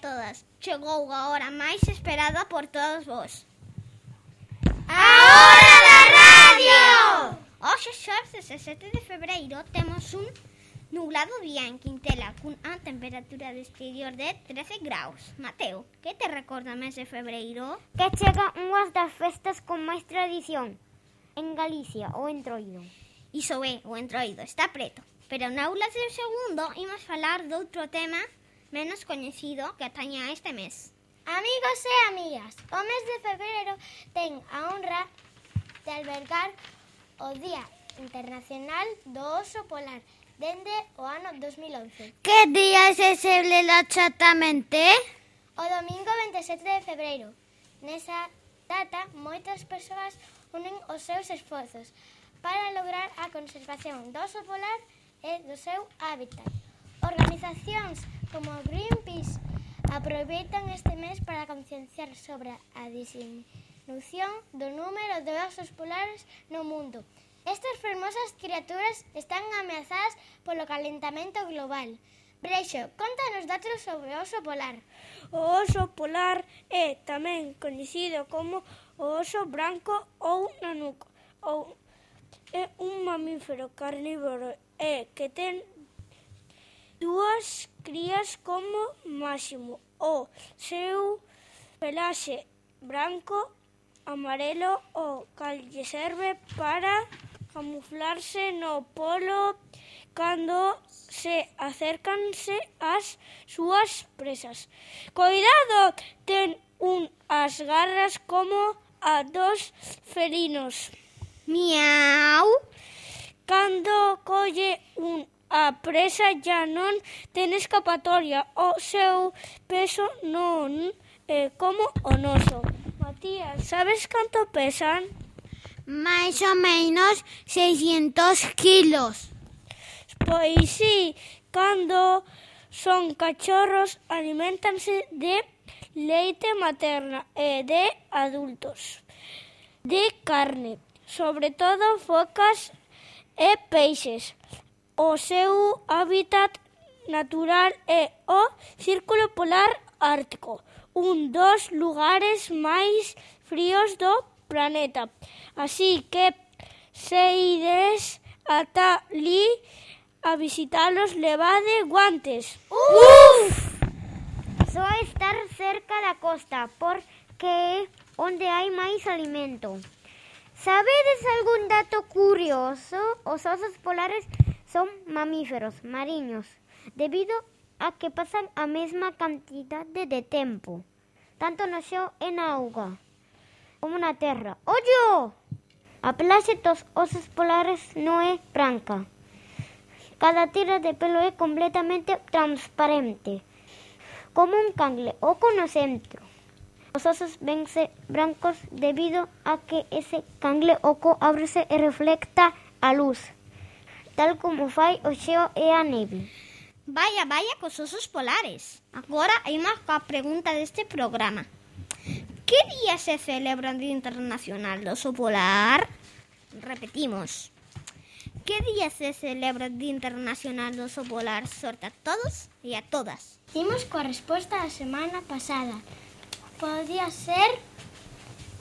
todas. Chegou a hora máis esperada por todos vós. A hora da radio! Hoxe, xor 17 de febreiro, temos un nublado día en Quintela cunha temperatura de exterior de 13 graus. Mateo, que te recorda mes de febreiro? Que chega unhas das festas con máis tradición en Galicia, o Entroido. Iso é, o Entroido está preto. Pero na aula de segundo imos falar doutro tema menos coñecido que ataña a este mes. Amigos e amigas, o mes de febreiro ten a honra de albergar o Día Internacional do Oso Polar dende o ano 2011. Que día é ese exactamente? O domingo 27 de febreiro. Nesa data, moitas persoas unen os seus esforzos para lograr a conservación do oso polar e do seu hábitat. Organizacións como Greenpeace aproveitan este mes para concienciar sobre a disminución do número de osos polares no mundo. Estas fermosas criaturas están ameazadas polo calentamento global. Breixo, contanos datos sobre o oso polar. O oso polar é tamén coñecido como o oso branco ou nanuco, ou é un mamífero carnívoro e que ten dúas crías como máximo. O seu pelaxe branco amarelo o cal lle serve para camuflarse no polo cando se acércanse ás súas presas. Coidado, ten unhas garras como a dos felinos. Miau. Cando colle un a presa ya non ten escapatoria, o seu peso non é como o noso. Matías, sabes canto pesan? Máis ou menos 600 kilos. Pois sí, cando son cachorros alimentanse de leite materna e de adultos, de carne, sobre todo focas e peixes. O seu hábitat natural é o Círculo Polar Ártico, un dos lugares máis fríos do planeta. Así que se ides ata li a visitalos levade guantes. Uf! Só estar cerca da costa, porque é onde hai máis alimento. Sabedes algún dato curioso? Os osos polares son mamíferos mariños, debido a que pasan a mesma cantidade de tempo, tanto no na auga, como na terra. Ollo! A pelaxe osos polares non é branca. Cada tira de pelo é completamente transparente, como un cangle oco no centro. Os osos vense brancos debido a que ese cangle oco ábrese e reflecta a luz tal como fai o xeo e a neve. Vaya, vaya cos osos polares. Agora hai unha coa pregunta deste programa. Que día se celebra o Día Internacional do Oso Polar? Repetimos. Que día se celebra o Día Internacional do Oso Polar? Sorte a todos e a todas. Imos coa resposta da semana pasada. Podía ser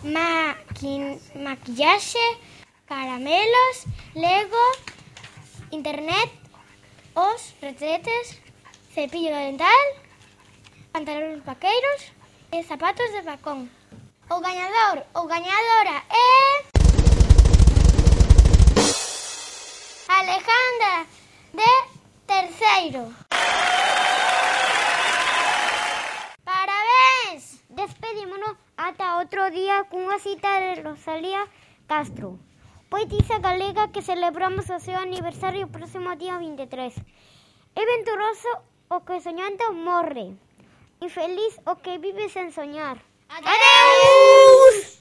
maqui maquillaxe, caramelos, lego, internet, os retretes, cepillo dental, pantalóns vaqueiros e zapatos de bacón. O gañador ou gañadora é... Alejandra de Terceiro. Parabéns! Despedímonos ata outro día cunha cita de Rosalía Castro. Pues poetisa galega que celebramos o seu aniversario o próximo día 23. É venturoso o que soñando morre, infeliz o que vive sen soñar. Adeus!